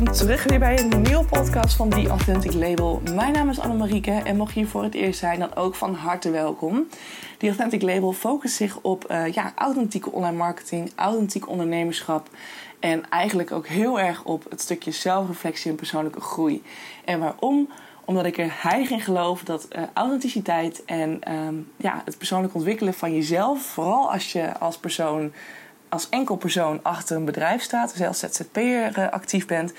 welkom terug weer bij een nieuwe podcast van The Authentic Label. Mijn naam is Annemarieke en mocht je hier voor het eerst zijn, dan ook van harte welkom. The Authentic Label focust zich op uh, ja, authentieke online marketing, authentiek ondernemerschap en eigenlijk ook heel erg op het stukje zelfreflectie en persoonlijke groei. En waarom? Omdat ik er heilig in geloof dat uh, authenticiteit en um, ja, het persoonlijk ontwikkelen van jezelf, vooral als je als persoon als enkel persoon achter een bedrijf staat, dus als ZZP'er uh, actief bent,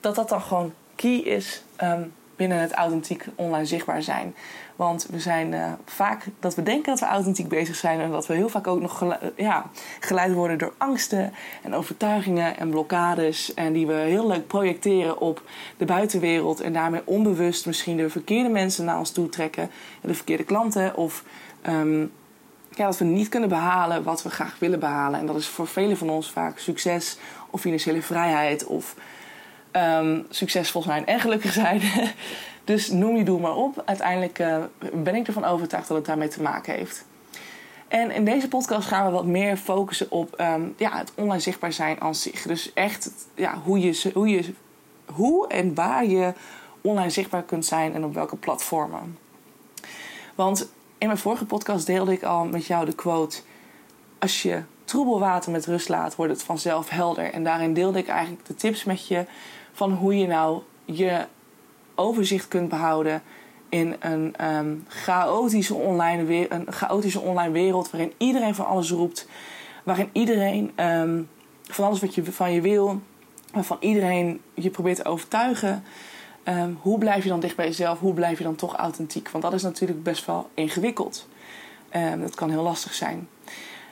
dat dat dan gewoon key is um, binnen het authentiek online zichtbaar zijn. Want we zijn uh, vaak dat we denken dat we authentiek bezig zijn en dat we heel vaak ook nog gele ja, geleid worden door angsten en overtuigingen en blokkades. En die we heel leuk projecteren op de buitenwereld en daarmee onbewust misschien de verkeerde mensen naar ons toe trekken, de verkeerde klanten of. Um, ja, dat we niet kunnen behalen wat we graag willen behalen. En dat is voor velen van ons vaak succes of financiële vrijheid of um, succesvol zijn en gelukkig zijn. dus noem je doel maar op. Uiteindelijk uh, ben ik ervan overtuigd dat het daarmee te maken heeft. En in deze podcast gaan we wat meer focussen op um, ja, het online zichtbaar zijn als zich. Dus echt ja, hoe, je, hoe, je, hoe en waar je online zichtbaar kunt zijn en op welke platformen. Want in mijn vorige podcast deelde ik al met jou de quote: Als je troebel water met rust laat, wordt het vanzelf helder. En daarin deelde ik eigenlijk de tips met je van hoe je nou je overzicht kunt behouden in een um, chaotische, online een chaotische online wereld waarin iedereen van alles roept, waarin iedereen um, van alles wat je van je wil, waarvan iedereen je probeert te overtuigen. Um, hoe blijf je dan dicht bij jezelf? Hoe blijf je dan toch authentiek? Want dat is natuurlijk best wel ingewikkeld. Um, dat kan heel lastig zijn.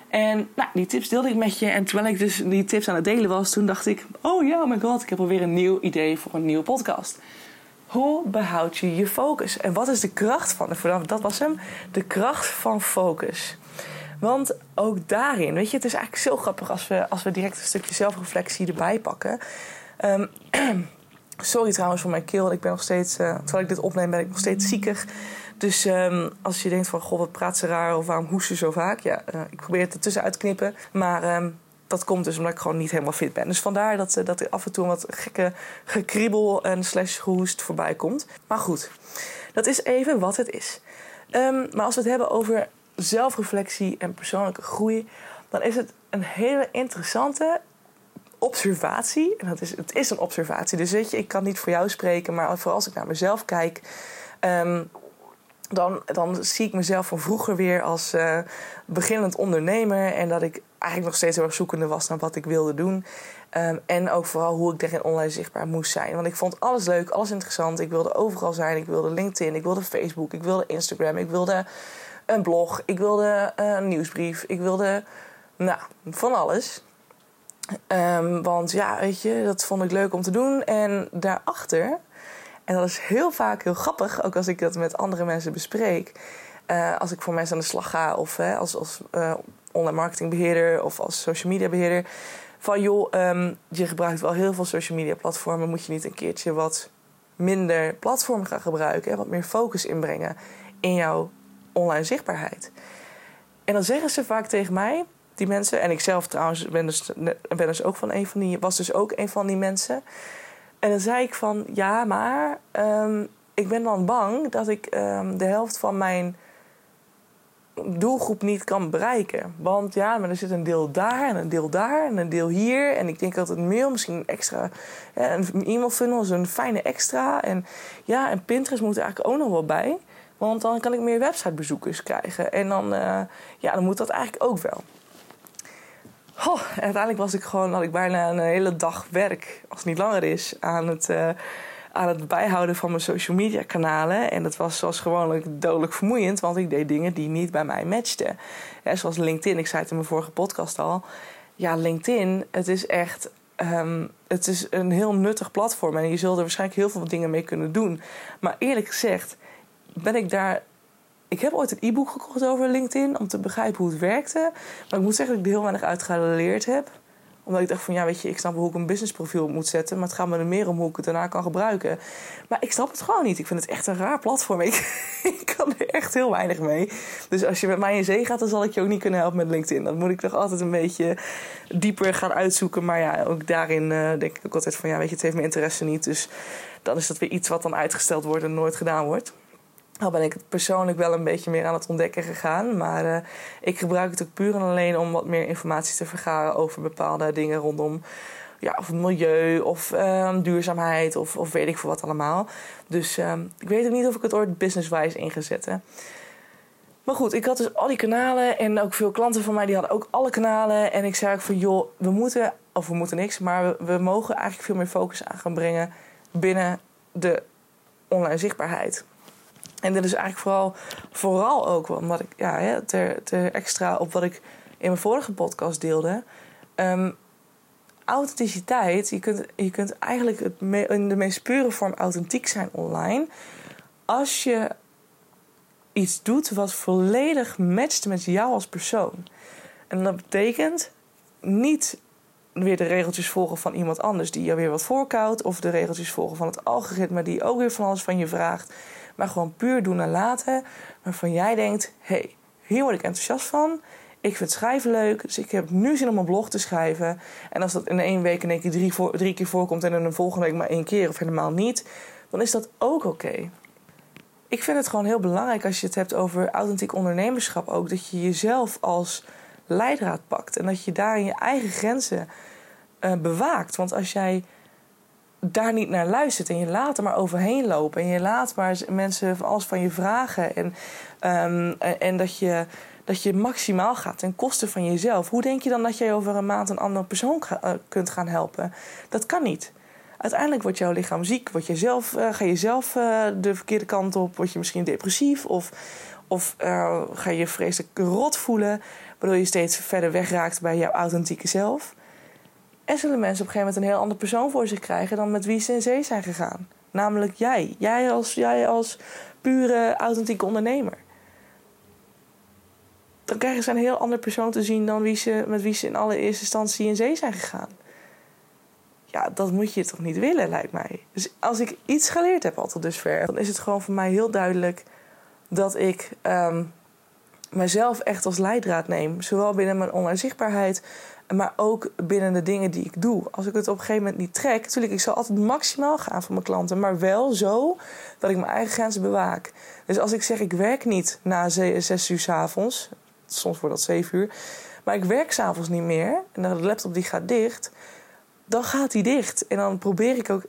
En nou, die tips deelde ik met je. En terwijl ik dus die tips aan het delen was, toen dacht ik: Oh ja, oh my god, ik heb alweer een nieuw idee voor een nieuwe podcast. Hoe behoud je je focus? En wat is de kracht van? Dat was hem. De kracht van focus. Want ook daarin, weet je, het is eigenlijk zo grappig als we, als we direct een stukje zelfreflectie erbij pakken. Um, Sorry trouwens voor mijn keel. Ik ben nog steeds, uh, terwijl ik dit opneem, ben ik nog steeds ziekig. Dus um, als je denkt van, goh, wat praat ze raar of waarom hoest ze zo vaak? Ja, uh, ik probeer het ertussen uit te knippen. Maar um, dat komt dus omdat ik gewoon niet helemaal fit ben. Dus vandaar dat, uh, dat er af en toe wat gekke gekriebel en slash hoest voorbij komt. Maar goed, dat is even wat het is. Um, maar als we het hebben over zelfreflectie en persoonlijke groei... dan is het een hele interessante observatie. En dat is, het is een observatie. Dus weet je, ik kan niet voor jou spreken, maar vooral als ik naar mezelf kijk. Um, dan, dan zie ik mezelf van vroeger weer als uh, beginnend ondernemer. En dat ik eigenlijk nog steeds heel erg zoekende was naar wat ik wilde doen. Um, en ook vooral hoe ik tegen online zichtbaar moest zijn. Want ik vond alles leuk, alles interessant. Ik wilde overal zijn. Ik wilde LinkedIn, ik wilde Facebook, ik wilde Instagram, ik wilde een blog, ik wilde een nieuwsbrief, ik wilde nou, van alles. Um, want ja, weet je, dat vond ik leuk om te doen. En daarachter, en dat is heel vaak heel grappig, ook als ik dat met andere mensen bespreek. Uh, als ik voor mensen aan de slag ga, of hè, als, als uh, online marketingbeheerder of als social media beheerder. Van joh, um, je gebruikt wel heel veel social media platformen. Moet je niet een keertje wat minder platformen gaan gebruiken en wat meer focus inbrengen in jouw online zichtbaarheid? En dan zeggen ze vaak tegen mij: die mensen. En ik zelf trouwens ben dus, ben dus ook van een van die, was dus ook een van die mensen. En dan zei ik van ja, maar um, ik ben dan bang dat ik um, de helft van mijn doelgroep niet kan bereiken. Want ja, maar er zit een deel daar en een deel daar en een deel hier. En ik denk dat een mail misschien extra. Ja, een e-mail funnel is een fijne extra. En ja, en Pinterest moet er eigenlijk ook nog wel bij. Want dan kan ik meer websitebezoekers krijgen. En dan, uh, ja, dan moet dat eigenlijk ook wel. Oh, uiteindelijk was ik gewoon, had ik bijna een hele dag werk, als het niet langer is, aan het, uh, aan het bijhouden van mijn social media kanalen. En dat was zoals gewoonlijk dodelijk vermoeiend, want ik deed dingen die niet bij mij matchten. Ja, zoals LinkedIn, ik zei het in mijn vorige podcast al. Ja, LinkedIn, het is echt um, het is een heel nuttig platform en je zult er waarschijnlijk heel veel dingen mee kunnen doen. Maar eerlijk gezegd ben ik daar ik heb ooit een e-book gekocht over LinkedIn om te begrijpen hoe het werkte. Maar ik moet zeggen dat ik er heel weinig uit geleerd heb. Omdat ik dacht van ja, weet je, ik snap hoe ik een businessprofiel moet zetten. Maar het gaat me er meer om hoe ik het daarna kan gebruiken. Maar ik snap het gewoon niet. Ik vind het echt een raar platform. Ik, ik kan er echt heel weinig mee. Dus als je met mij in zee gaat, dan zal ik je ook niet kunnen helpen met LinkedIn. Dan moet ik toch altijd een beetje dieper gaan uitzoeken. Maar ja, ook daarin uh, denk ik ook altijd van ja, weet je, het heeft mijn interesse niet. Dus dan is dat weer iets wat dan uitgesteld wordt en nooit gedaan wordt. Al ben ik het persoonlijk wel een beetje meer aan het ontdekken gegaan. Maar uh, ik gebruik het ook puur en alleen om wat meer informatie te vergaren over bepaalde dingen rondom ja, of milieu of um, duurzaamheid of, of weet ik veel wat allemaal. Dus um, ik weet ook niet of ik het ooit businesswise in ga zetten. Maar goed, ik had dus al die kanalen en ook veel klanten van mij die hadden ook alle kanalen. En ik zei ook van joh, we moeten, of we moeten niks, maar we, we mogen eigenlijk veel meer focus aan gaan brengen binnen de online zichtbaarheid. En dit is eigenlijk vooral, vooral ook omdat ik, ja, ter, ter extra op wat ik in mijn vorige podcast deelde. Um, authenticiteit, je kunt, je kunt eigenlijk het in de meest pure vorm authentiek zijn online. Als je iets doet wat volledig matcht met jou als persoon. En dat betekent niet weer de regeltjes volgen van iemand anders die je weer wat voorkoudt. Of de regeltjes volgen van het algoritme die ook weer van alles van je vraagt. Maar gewoon puur doen en laten. Waarvan jij denkt: hé, hey, hier word ik enthousiast van. Ik vind schrijven leuk, dus ik heb nu zin om een blog te schrijven. En als dat in één week in één keer drie, drie keer voorkomt en in een volgende week maar één keer of helemaal niet, dan is dat ook oké. Ik vind het gewoon heel belangrijk als je het hebt over authentiek ondernemerschap ook, dat je jezelf als leidraad pakt en dat je daarin je eigen grenzen uh, bewaakt. Want als jij daar niet naar luistert en je laat er maar overheen lopen en je laat maar mensen alles van je vragen en, um, en dat je dat je maximaal gaat ten koste van jezelf. Hoe denk je dan dat jij over een maand een andere persoon uh, kunt gaan helpen? Dat kan niet. Uiteindelijk wordt jouw lichaam ziek. Word je zelf, uh, ga je zelf uh, de verkeerde kant op. Word je misschien depressief. Of, of ga je vreselijk rot voelen. Waardoor je steeds verder wegraakt bij jouw authentieke zelf. En zullen mensen op een gegeven moment een heel andere persoon voor zich krijgen dan met wie ze in zee zijn gegaan. Namelijk jij. Jij als, jij als pure authentieke ondernemer dan krijgen ze een heel andere persoon te zien dan wie ze, met wie ze in allereerste instantie in zee zijn gegaan. Ja, dat moet je toch niet willen, lijkt mij. Dus als ik iets geleerd heb al tot dusver, dan is het gewoon voor mij heel duidelijk dat ik um, mezelf echt als leidraad neem. Zowel binnen mijn online zichtbaarheid, maar ook binnen de dingen die ik doe. Als ik het op een gegeven moment niet trek, natuurlijk, ik zal altijd maximaal gaan voor mijn klanten, maar wel zo dat ik mijn eigen grenzen bewaak. Dus als ik zeg ik werk niet na zes uur s avonds, soms wordt dat 7 uur. Maar ik werk s'avonds niet meer en de laptop die gaat dicht. Dan gaat die dicht. En dan probeer ik ook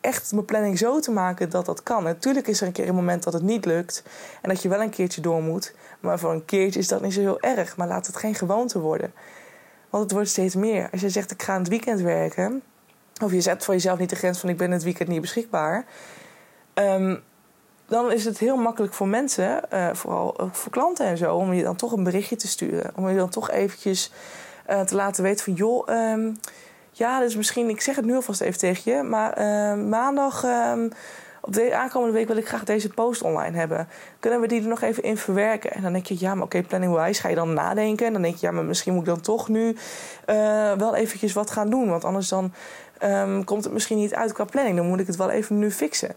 echt mijn planning zo te maken dat dat kan. natuurlijk is er een keer een moment dat het niet lukt. En dat je wel een keertje door moet. Maar voor een keertje is dat niet zo heel erg. Maar laat het geen gewoonte worden. Want het wordt steeds meer. Als je zegt ik ga in het weekend werken. Of je zet voor jezelf niet de grens van ik ben het weekend niet beschikbaar. Um, dan is het heel makkelijk voor mensen, uh, vooral ook voor klanten en zo, om je dan toch een berichtje te sturen. Om je dan toch eventjes uh, te laten weten van joh, um, ja, dus misschien, ik zeg het nu alvast even tegen je, maar uh, maandag. Um, op de aankomende week wil ik graag deze post online hebben. Kunnen we die er nog even in verwerken? En dan denk je, ja, maar oké, planning-wise ga je dan nadenken. En dan denk je, ja, maar misschien moet ik dan toch nu uh, wel eventjes wat gaan doen. Want anders dan um, komt het misschien niet uit qua planning. Dan moet ik het wel even nu fixen.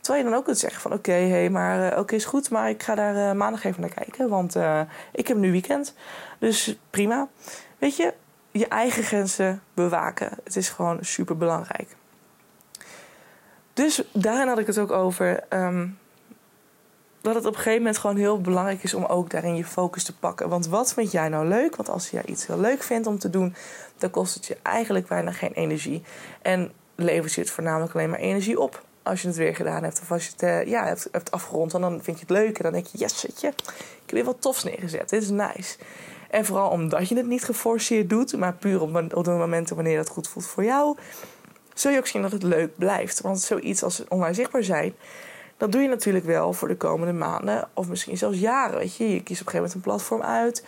Terwijl je dan ook kunt zeggen van oké, hey, maar uh, oké is goed, maar ik ga daar uh, maandag even naar kijken, want ik heb nu weekend. Dus prima. Weet je, je eigen grenzen bewaken. Het is gewoon super belangrijk. Dus daarin had ik het ook over um, dat het op een gegeven moment gewoon heel belangrijk is om ook daarin je focus te pakken. Want wat vind jij nou leuk? Want als jij iets heel leuk vindt om te doen, dan kost het je eigenlijk bijna geen energie. En levert je het voornamelijk alleen maar energie op als je het weer gedaan hebt. Of als je het uh, ja, hebt, hebt afgerond. En dan vind je het leuk. En dan denk je, yes, weet je, ik heb weer wat tofs neergezet. Dit is nice. En vooral omdat je het niet geforceerd doet. Maar puur op, op de momenten wanneer dat goed voelt voor jou. Zul je ook zien dat het leuk blijft. Want zoiets als online zichtbaar zijn. Dat doe je natuurlijk wel voor de komende maanden. Of misschien zelfs jaren. Weet je, je kiest op een gegeven moment een platform uit.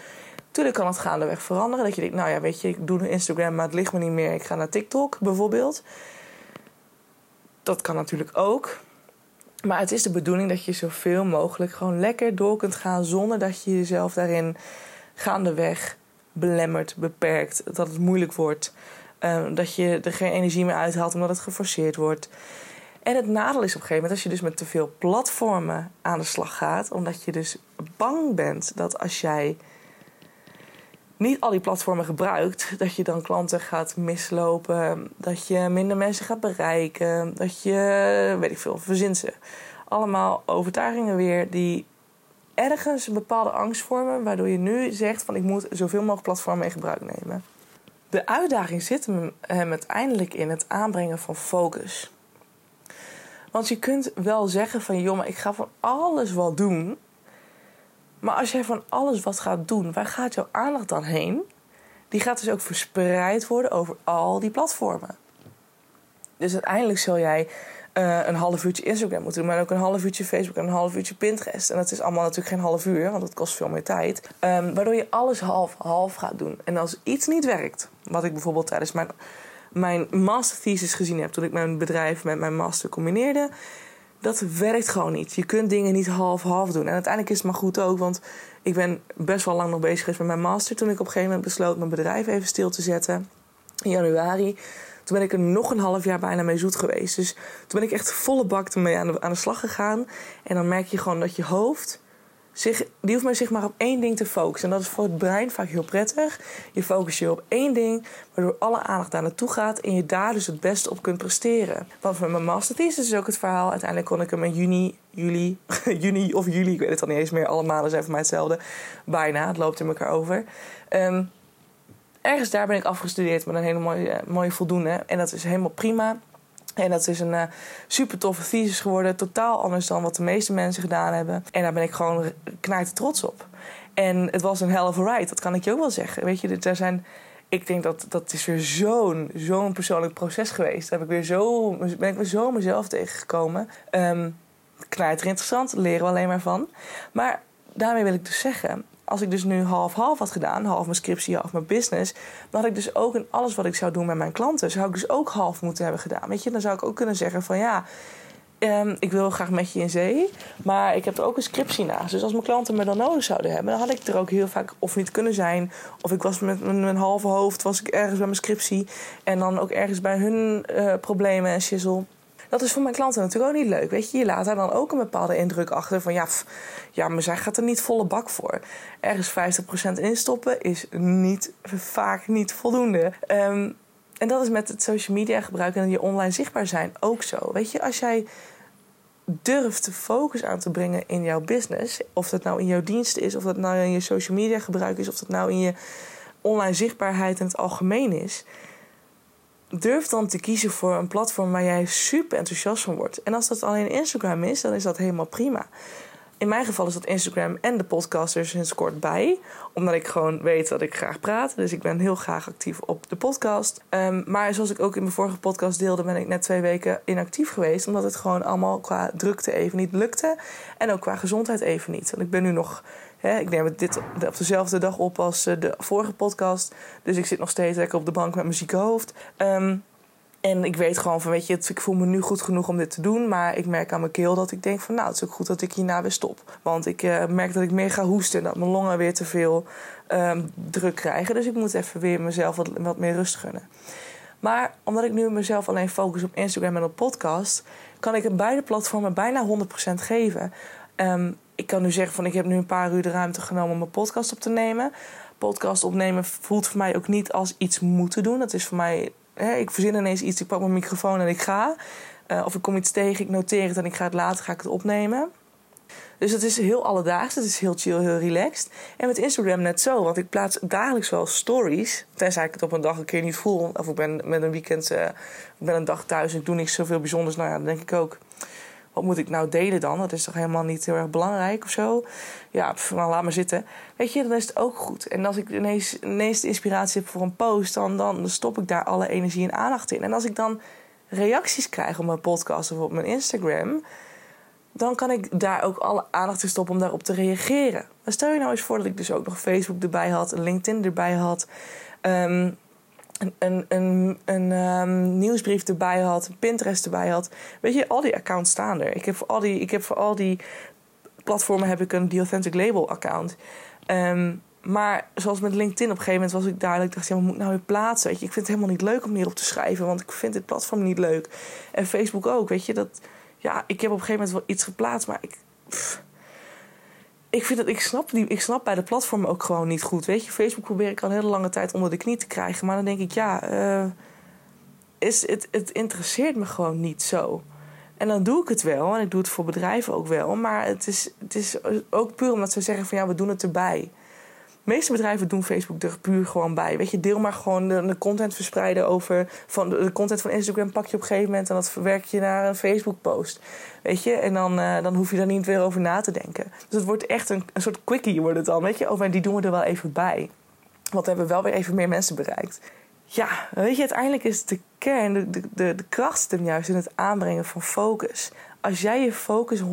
Tuurlijk kan het gaandeweg veranderen. Dat je denkt, nou ja, weet je, ik doe nu Instagram, maar het ligt me niet meer. Ik ga naar TikTok bijvoorbeeld. Dat kan natuurlijk ook. Maar het is de bedoeling dat je zoveel mogelijk gewoon lekker door kunt gaan zonder dat je jezelf daarin gaandeweg belemmert, beperkt, dat het moeilijk wordt, uh, dat je er geen energie meer uithaalt omdat het geforceerd wordt. En het nadeel is op een gegeven moment als je dus met te veel platformen aan de slag gaat, omdat je dus bang bent dat als jij niet al die platformen gebruikt, dat je dan klanten gaat mislopen, dat je minder mensen gaat bereiken, dat je, weet ik veel, verzin ze. Allemaal overtuigingen weer die ergens een bepaalde angst vormen, waardoor je nu zegt van ik moet zoveel mogelijk platformen in gebruik nemen. De uitdaging zit hem uiteindelijk in het aanbrengen van focus. Want je kunt wel zeggen van joh, maar ik ga van alles wat doen. Maar als jij van alles wat gaat doen, waar gaat jouw aandacht dan heen? Die gaat dus ook verspreid worden over al die platformen. Dus uiteindelijk zul jij uh, een half uurtje Instagram moeten doen, maar ook een half uurtje Facebook en een half uurtje Pinterest. En dat is allemaal natuurlijk geen half uur, want dat kost veel meer tijd. Um, waardoor je alles half-half gaat doen. En als iets niet werkt, wat ik bijvoorbeeld tijdens mijn, mijn master thesis gezien heb, toen ik mijn bedrijf met mijn master combineerde, dat werkt gewoon niet. Je kunt dingen niet half-half doen. En uiteindelijk is het maar goed ook, want ik ben best wel lang nog bezig geweest met mijn master. Toen ik op een gegeven moment besloot mijn bedrijf even stil te zetten in januari. Toen ben ik er nog een half jaar bijna mee zoet geweest. Dus toen ben ik echt volle bak ermee aan de, aan de slag gegaan. En dan merk je gewoon dat je hoofd zich, die hoeft maar zich maar op één ding te focussen. En dat is voor het brein vaak heel prettig. Je focust je op één ding, waardoor alle aandacht daar naartoe gaat en je daar dus het beste op kunt presteren. Want met mijn masterthesis is ook het verhaal. Uiteindelijk kon ik hem in juni, juli, juni of juli, ik weet het al niet eens meer. Alle maanden zijn voor mij hetzelfde. Bijna, het loopt in elkaar over. Um, ergens daar ben ik afgestudeerd met een hele mooie, mooie voldoende. En dat is helemaal prima. En dat is een uh, super toffe thesis geworden. Totaal anders dan wat de meeste mensen gedaan hebben. En daar ben ik gewoon knijter trots op. En het was een hell of a ride, dat kan ik je ook wel zeggen. Weet je, er zijn... Ik denk dat dat is weer zo'n zo'n persoonlijk proces geweest. Daar heb ik weer zo, ben ik weer zo mezelf tegengekomen. Um, knijter interessant, leren we alleen maar van. Maar daarmee wil ik dus zeggen als ik dus nu half-half had gedaan, half mijn scriptie, half mijn business, dan had ik dus ook in alles wat ik zou doen met mijn klanten, zou ik dus ook half moeten hebben gedaan. Weet je, dan zou ik ook kunnen zeggen van ja. Um, ik wil graag met je in zee, maar ik heb er ook een scriptie naast. Dus als mijn klanten me dan nodig zouden hebben, dan had ik er ook heel vaak of niet kunnen zijn. Of ik was met mijn halve hoofd was ik ergens bij mijn scriptie. En dan ook ergens bij hun uh, problemen en shizzle. Dat is voor mijn klanten natuurlijk ook niet leuk. Weet je, je laat daar dan ook een bepaalde indruk achter van ja, ja, maar zij gaat er niet volle bak voor. Ergens 50% instoppen is niet, vaak niet voldoende. Um, en dat is met het social media gebruiken en je online zichtbaar zijn ook zo. Weet je, als jij durft focus aan te brengen in jouw business, of dat nou in jouw diensten is, of dat nou in je social media gebruik is, of dat nou in je online zichtbaarheid in het algemeen is, durf dan te kiezen voor een platform waar jij super enthousiast van wordt. En als dat alleen Instagram is, dan is dat helemaal prima. In mijn geval is dat Instagram en de podcast er sinds kort bij. Omdat ik gewoon weet dat ik graag praat. Dus ik ben heel graag actief op de podcast. Um, maar zoals ik ook in mijn vorige podcast deelde, ben ik net twee weken inactief geweest. Omdat het gewoon allemaal qua drukte even niet lukte. En ook qua gezondheid even niet. Want ik ben nu nog ik neem het dit op dezelfde dag op als eh, de vorige podcast. Dus ik zit nog steeds lekker op de bank met mijn zieke hoofd. Ehm, en ik weet gewoon van, weet je, ik voel me nu goed genoeg om dit te doen. Maar ik merk aan mijn keel dat ik denk van, nou, het is ook goed dat ik hierna weer stop. Want ik uh, merk dat ik meer ga hoesten en dat mijn longen weer te veel um, druk krijgen. Dus ik moet even weer mezelf wat, wat meer rust gunnen. Maar omdat ik nu mezelf alleen focus op Instagram en op podcast, kan ik beide platformen bijna 100% geven. Um, ik kan nu zeggen van ik heb nu een paar uur de ruimte genomen om mijn podcast op te nemen. Podcast opnemen voelt voor mij ook niet als iets moeten doen. Dat is voor mij, hè, ik verzin ineens iets, ik pak mijn microfoon en ik ga. Uh, of ik kom iets tegen, ik noteer het en ik ga het later ga ik het opnemen. Dus het is heel alledaags, het is heel chill, heel relaxed. En met Instagram net zo, want ik plaats dagelijks wel stories. Tenzij ik het op een dag een keer niet voel. Of ik ben met een weekend, uh, ik ben een dag thuis en ik doe niks zoveel bijzonders. Nou ja, dan denk ik ook wat moet ik nou delen dan? Dat is toch helemaal niet heel erg belangrijk of zo? Ja, pff, nou, laat maar zitten. Weet je, dan is het ook goed. En als ik ineens, ineens de inspiratie heb voor een post, dan, dan stop ik daar alle energie en aandacht in. En als ik dan reacties krijg op mijn podcast of op mijn Instagram, dan kan ik daar ook alle aandacht in stoppen om daarop te reageren. Stel je nou eens voor dat ik dus ook nog Facebook erbij had, LinkedIn erbij had. Um, een, een, een um, nieuwsbrief erbij had, Pinterest erbij had. Weet je, al die accounts staan er. Ik heb voor al die, ik heb voor al die platformen heb ik een The Authentic Label account. Um, Maar zoals met LinkedIn, op een gegeven moment was ik duidelijk. dacht, ja, wat moet ik nou weer plaatsen? Weet je, ik vind het helemaal niet leuk om hierop te schrijven, want ik vind dit platform niet leuk. En Facebook ook, weet je. Dat, ja, ik heb op een gegeven moment wel iets geplaatst, maar ik. Ik vind dat ik snap, die, ik snap bij de platform ook gewoon niet goed. Weet je, Facebook probeer ik al een hele lange tijd onder de knie te krijgen. Maar dan denk ik, ja, uh, is, het, het interesseert me gewoon niet zo. En dan doe ik het wel. En ik doe het voor bedrijven ook wel. Maar het is, het is ook puur omdat ze zeggen van ja, we doen het erbij. Meeste bedrijven doen Facebook er puur gewoon bij. Weet je, deel maar gewoon de, content verspreiden over. Van de, content van Instagram pak je op een gegeven moment en dat verwerk je naar een Facebook-post. Weet je, en dan, uh, dan hoef je daar niet weer over na te denken. Dus het wordt echt een, een soort quickie, wordt het dan. Weet je, oh, en die doen we er wel even bij. Want we hebben wel weer even meer mensen bereikt. Ja, weet je, uiteindelijk is de kern, de, de, de kracht hem juist in het aanbrengen van focus. Als jij je focus 100%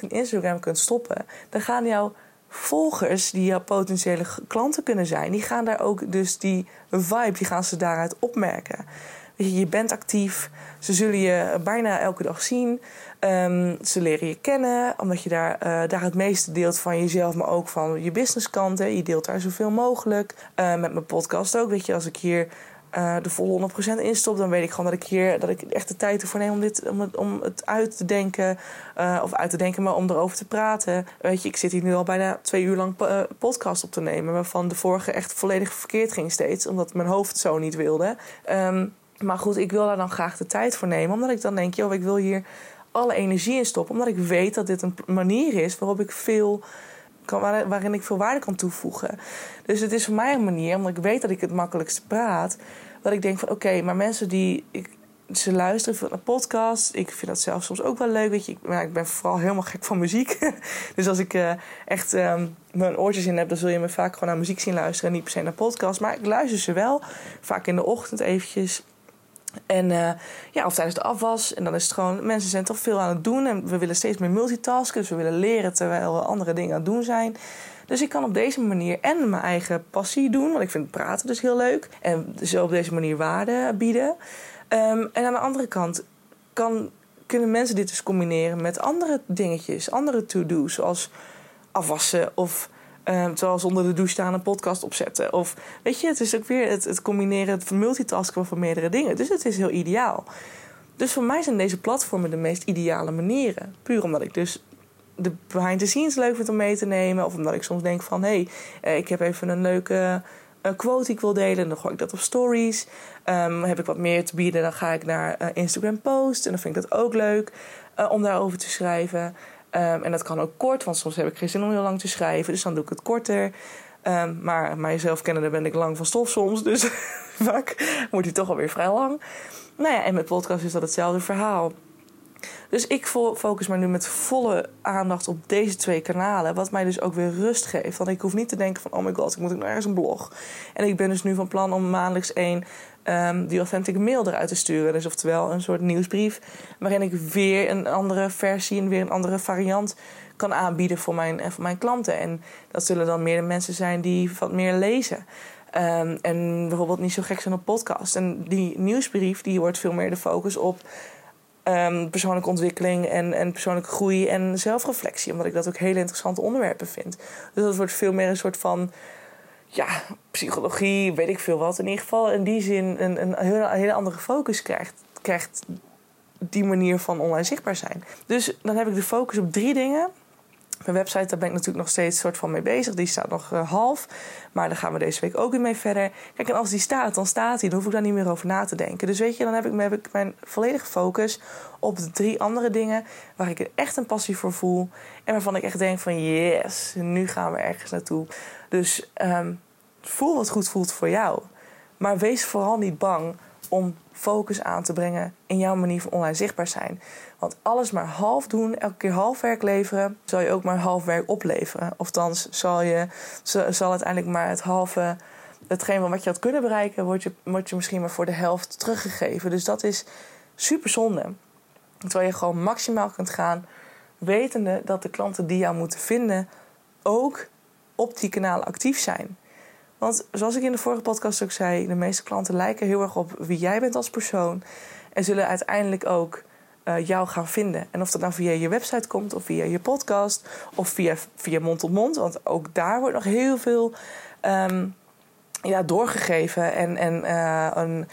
in Instagram kunt stoppen, dan gaan jouw volgers, die jouw potentiële klanten kunnen zijn, die gaan daar ook dus die vibe, die gaan ze daaruit opmerken. Weet je, je bent actief, ze zullen je bijna elke dag zien. Um, ze leren je kennen, omdat je daar, uh, daar het meeste deelt van jezelf, maar ook van je businesskanten. Je deelt daar zoveel mogelijk. Met mijn podcast ook. Weet je, als ik hier uh, de volle 100% instop, dan weet ik gewoon dat ik hier dat ik echt de tijd ervoor neem om, dit, om, het, om het uit te denken. Uh, of uit te denken, maar om erover te praten. Weet je, ik zit hier nu al bijna twee uur lang uh, podcast op te nemen. Waarvan de vorige echt volledig verkeerd ging steeds. Omdat mijn hoofd zo niet wilde. Um, maar goed, ik wil daar dan graag de tijd voor nemen. Omdat ik dan denk, joh, ik wil hier alle energie in stoppen. Omdat ik weet dat dit een manier is waarop ik veel waarin ik veel waarde kan toevoegen. Dus het is voor mij een manier, omdat ik weet dat ik het makkelijkst praat, dat ik denk van oké, maar mensen die. Ik, ze luisteren naar podcast. Ik vind dat zelf soms ook wel leuk. Weet je, ik, ik ben vooral helemaal gek van muziek. dus als ik uh, echt um, mijn oortjes in heb, dan zul je me vaak gewoon naar muziek zien luisteren. En niet per se naar podcast. Maar ik luister ze wel. Vaak in de ochtend eventjes. En uh, ja, of tijdens de afwas. En dan is het gewoon, mensen zijn toch veel aan het doen. En we willen steeds meer multitasken. Dus we willen leren terwijl we andere dingen aan het doen zijn. Dus ik kan op deze manier en mijn eigen passie doen. Want ik vind praten dus heel leuk. En zo op deze manier waarde bieden. Um, en aan de andere kant kan, kunnen mensen dit dus combineren met andere dingetjes. Andere to-do's. Zoals afwassen of Terwijl ze onder de douche staan een podcast opzetten. Of weet je, het is ook weer het, combineren, het multitasken van meerdere dingen. Dus het is heel ideaal. Dus voor mij zijn deze platformen de meest ideale manieren. Puur omdat ik dus de behind the scenes leuk vind om mee te nemen. Of omdat ik soms denk van hé, hey, eh, ik heb even een leuke uh, quote die ik wil delen. En dan gooi ik dat op stories. Um, heb ik wat meer te bieden, dan ga ik naar uh, Instagram post. En dan vind ik dat ook leuk om daarover te schrijven. Um, en dat kan ook kort, want soms heb ik geen zin om heel lang te schrijven. Dus dan doe ik het korter. Um, maar mijzelf kennen, daar ben ik lang van stof soms. Dus vaak wordt hij toch alweer vrij lang. Nou ja, en met podcast is dat hetzelfde verhaal. Dus ik focus me nu met volle aandacht op deze twee kanalen. Wat mij dus ook weer rust geeft. Want ik hoef niet te denken van... oh my god, ik moet nog ergens een blog. En ik ben dus nu van plan om maandelijks één um, die authentic mail eruit te sturen. Dus oftewel een soort nieuwsbrief waarin ik weer een andere versie en weer een andere variant kan aanbieden voor mijn, voor mijn klanten. En dat zullen dan meer de mensen zijn die wat meer lezen. Um, en bijvoorbeeld niet zo gek zijn op podcast. En die nieuwsbrief die wordt veel meer de focus op um, persoonlijke ontwikkeling en, en persoonlijke groei en zelfreflectie. Omdat ik dat ook hele interessante onderwerpen vind. Dus dat wordt veel meer een soort van ja, psychologie, weet ik veel wat. In ieder geval in die zin een, een, hele andere focus krijgt, krijgt die manier van online zichtbaar zijn. Dus dan heb ik de focus op drie dingen. Mijn website, daar ben ik natuurlijk nog steeds soort van mee bezig. Die staat nog uh, half. Maar daar gaan we deze week ook weer mee verder. Kijk, en als die staat, dan staat die. Dan hoef ik daar niet meer over na te denken. Dus weet je, dan heb ik, heb ik mijn volledige focus op de drie andere dingen. Waar ik echt een passie voor voel. En waarvan ik echt denk van yes, nu gaan we ergens naartoe. Dus um, voel wat goed voelt voor jou. Maar wees vooral niet bang om focus aan te brengen in jouw manier van online zichtbaar zijn. Want alles maar half doen, elke keer half werk leveren, zal je ook maar half werk opleveren. Ofthans, zal, je, zal uiteindelijk maar het halve, hetgeen wat je had kunnen bereiken, wordt je, je misschien maar voor de helft teruggegeven. Dus dat is super zonde. Terwijl je gewoon maximaal kunt gaan, wetende dat de klanten die jou moeten vinden ook op die kanalen actief zijn. Want zoals ik in de vorige podcast ook zei, de meeste klanten lijken heel erg op wie jij bent als persoon. En zullen uiteindelijk ook uh, jou gaan vinden. En of dat nou via je website komt, of via je podcast, of via, via mond tot mond. Want ook daar wordt nog heel veel ehm, ja, doorgegeven. En, en uh, een,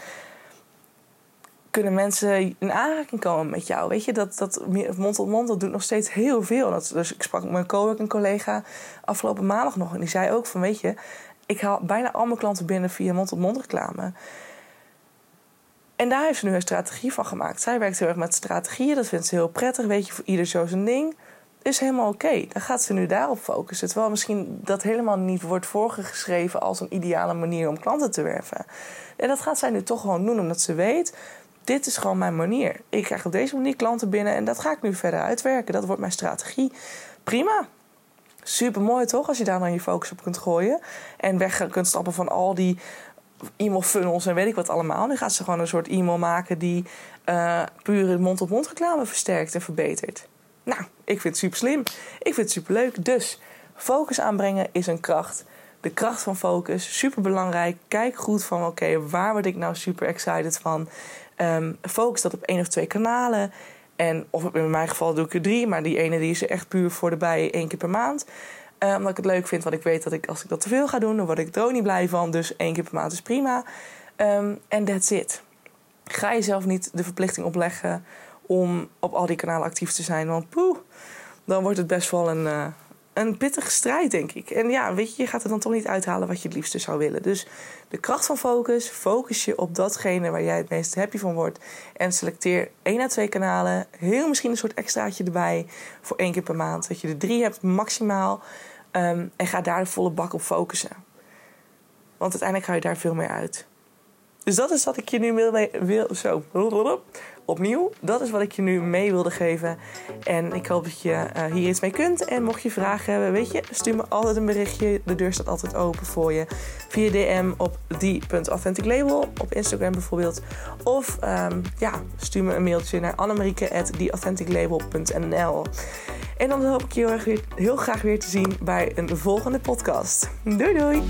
kunnen mensen in aanraking komen met jou. Weet je, dat, dat mond tot mond, dat doet nog steeds heel veel. Dat, dus ik sprak met mijn coworking collega afgelopen maandag nog. En die zei ook van, weet je, ik haal bijna al mijn klanten binnen via mond tot -mond reclame. En daar heeft ze nu een strategie van gemaakt. Zij werkt heel erg met strategieën. Dat vindt ze heel prettig. Weet je, voor ieder zo zijn ding. Is helemaal oké. Dan gaat ze nu daarop focussen. Terwijl misschien dat helemaal niet wordt voorgeschreven als een ideale manier om klanten te werven. En dat gaat zij nu toch gewoon doen, omdat ze weet. Dit is gewoon mijn manier. Ik krijg op deze manier klanten binnen en dat ga ik nu verder uitwerken. Dat wordt mijn strategie. Prima. Super mooi toch? Als je daar dan je focus op kunt gooien. En weg kunt stappen van al die e-mail funnels en weet ik wat allemaal. Nu gaat ze gewoon een soort e-mail maken die uh, pure mond-op-mond reclame versterkt en verbetert. Nou, ik vind het super slim. Ik vind het super leuk. Dus focus aanbrengen is een kracht. De kracht van focus, super belangrijk. Kijk goed van oké, waar word ik nou super excited van? Um, focus dat op één of twee kanalen. En of in mijn geval doe ik er drie, maar die ene die is er echt puur voor de bij één keer per maand. Uh, omdat ik het leuk vind, want ik weet dat ik, als ik dat te veel ga doen, dan word ik er ook niet blij van. Dus één keer per maand is prima. En um, that's it. Ga jezelf niet de verplichting opleggen om op al die kanalen actief te zijn. Want poeh, dan wordt het best wel een, uh, een pittige strijd, denk ik. En ja, weet je, je gaat er dan toch niet uithalen wat je het liefste zou willen. Dus de kracht van focus, focus je op datgene waar jij het meest happy van wordt. En selecteer één à twee kanalen. Heel misschien een soort extraatje erbij voor één keer per maand. Dat je er drie hebt maximaal. Um, en ga daar volle bak op focussen. Want uiteindelijk ga je daar veel meer uit. Dus dat is wat ik je nu wil, wil zo opnieuw. Dat is wat ik je nu mee wilde geven. En ik hoop dat je uh, hier iets mee kunt. En mocht je vragen hebben, weet je, stuur me altijd een berichtje. De deur staat altijd open voor je. Via DM op die.authenticlabel op Instagram bijvoorbeeld. Of um, ja, stuur me een mailtje naar annemarieke.theauthenticlabel.nl en dan hoop ik je heel, weer, heel graag weer te zien bij een volgende podcast. Doei doei!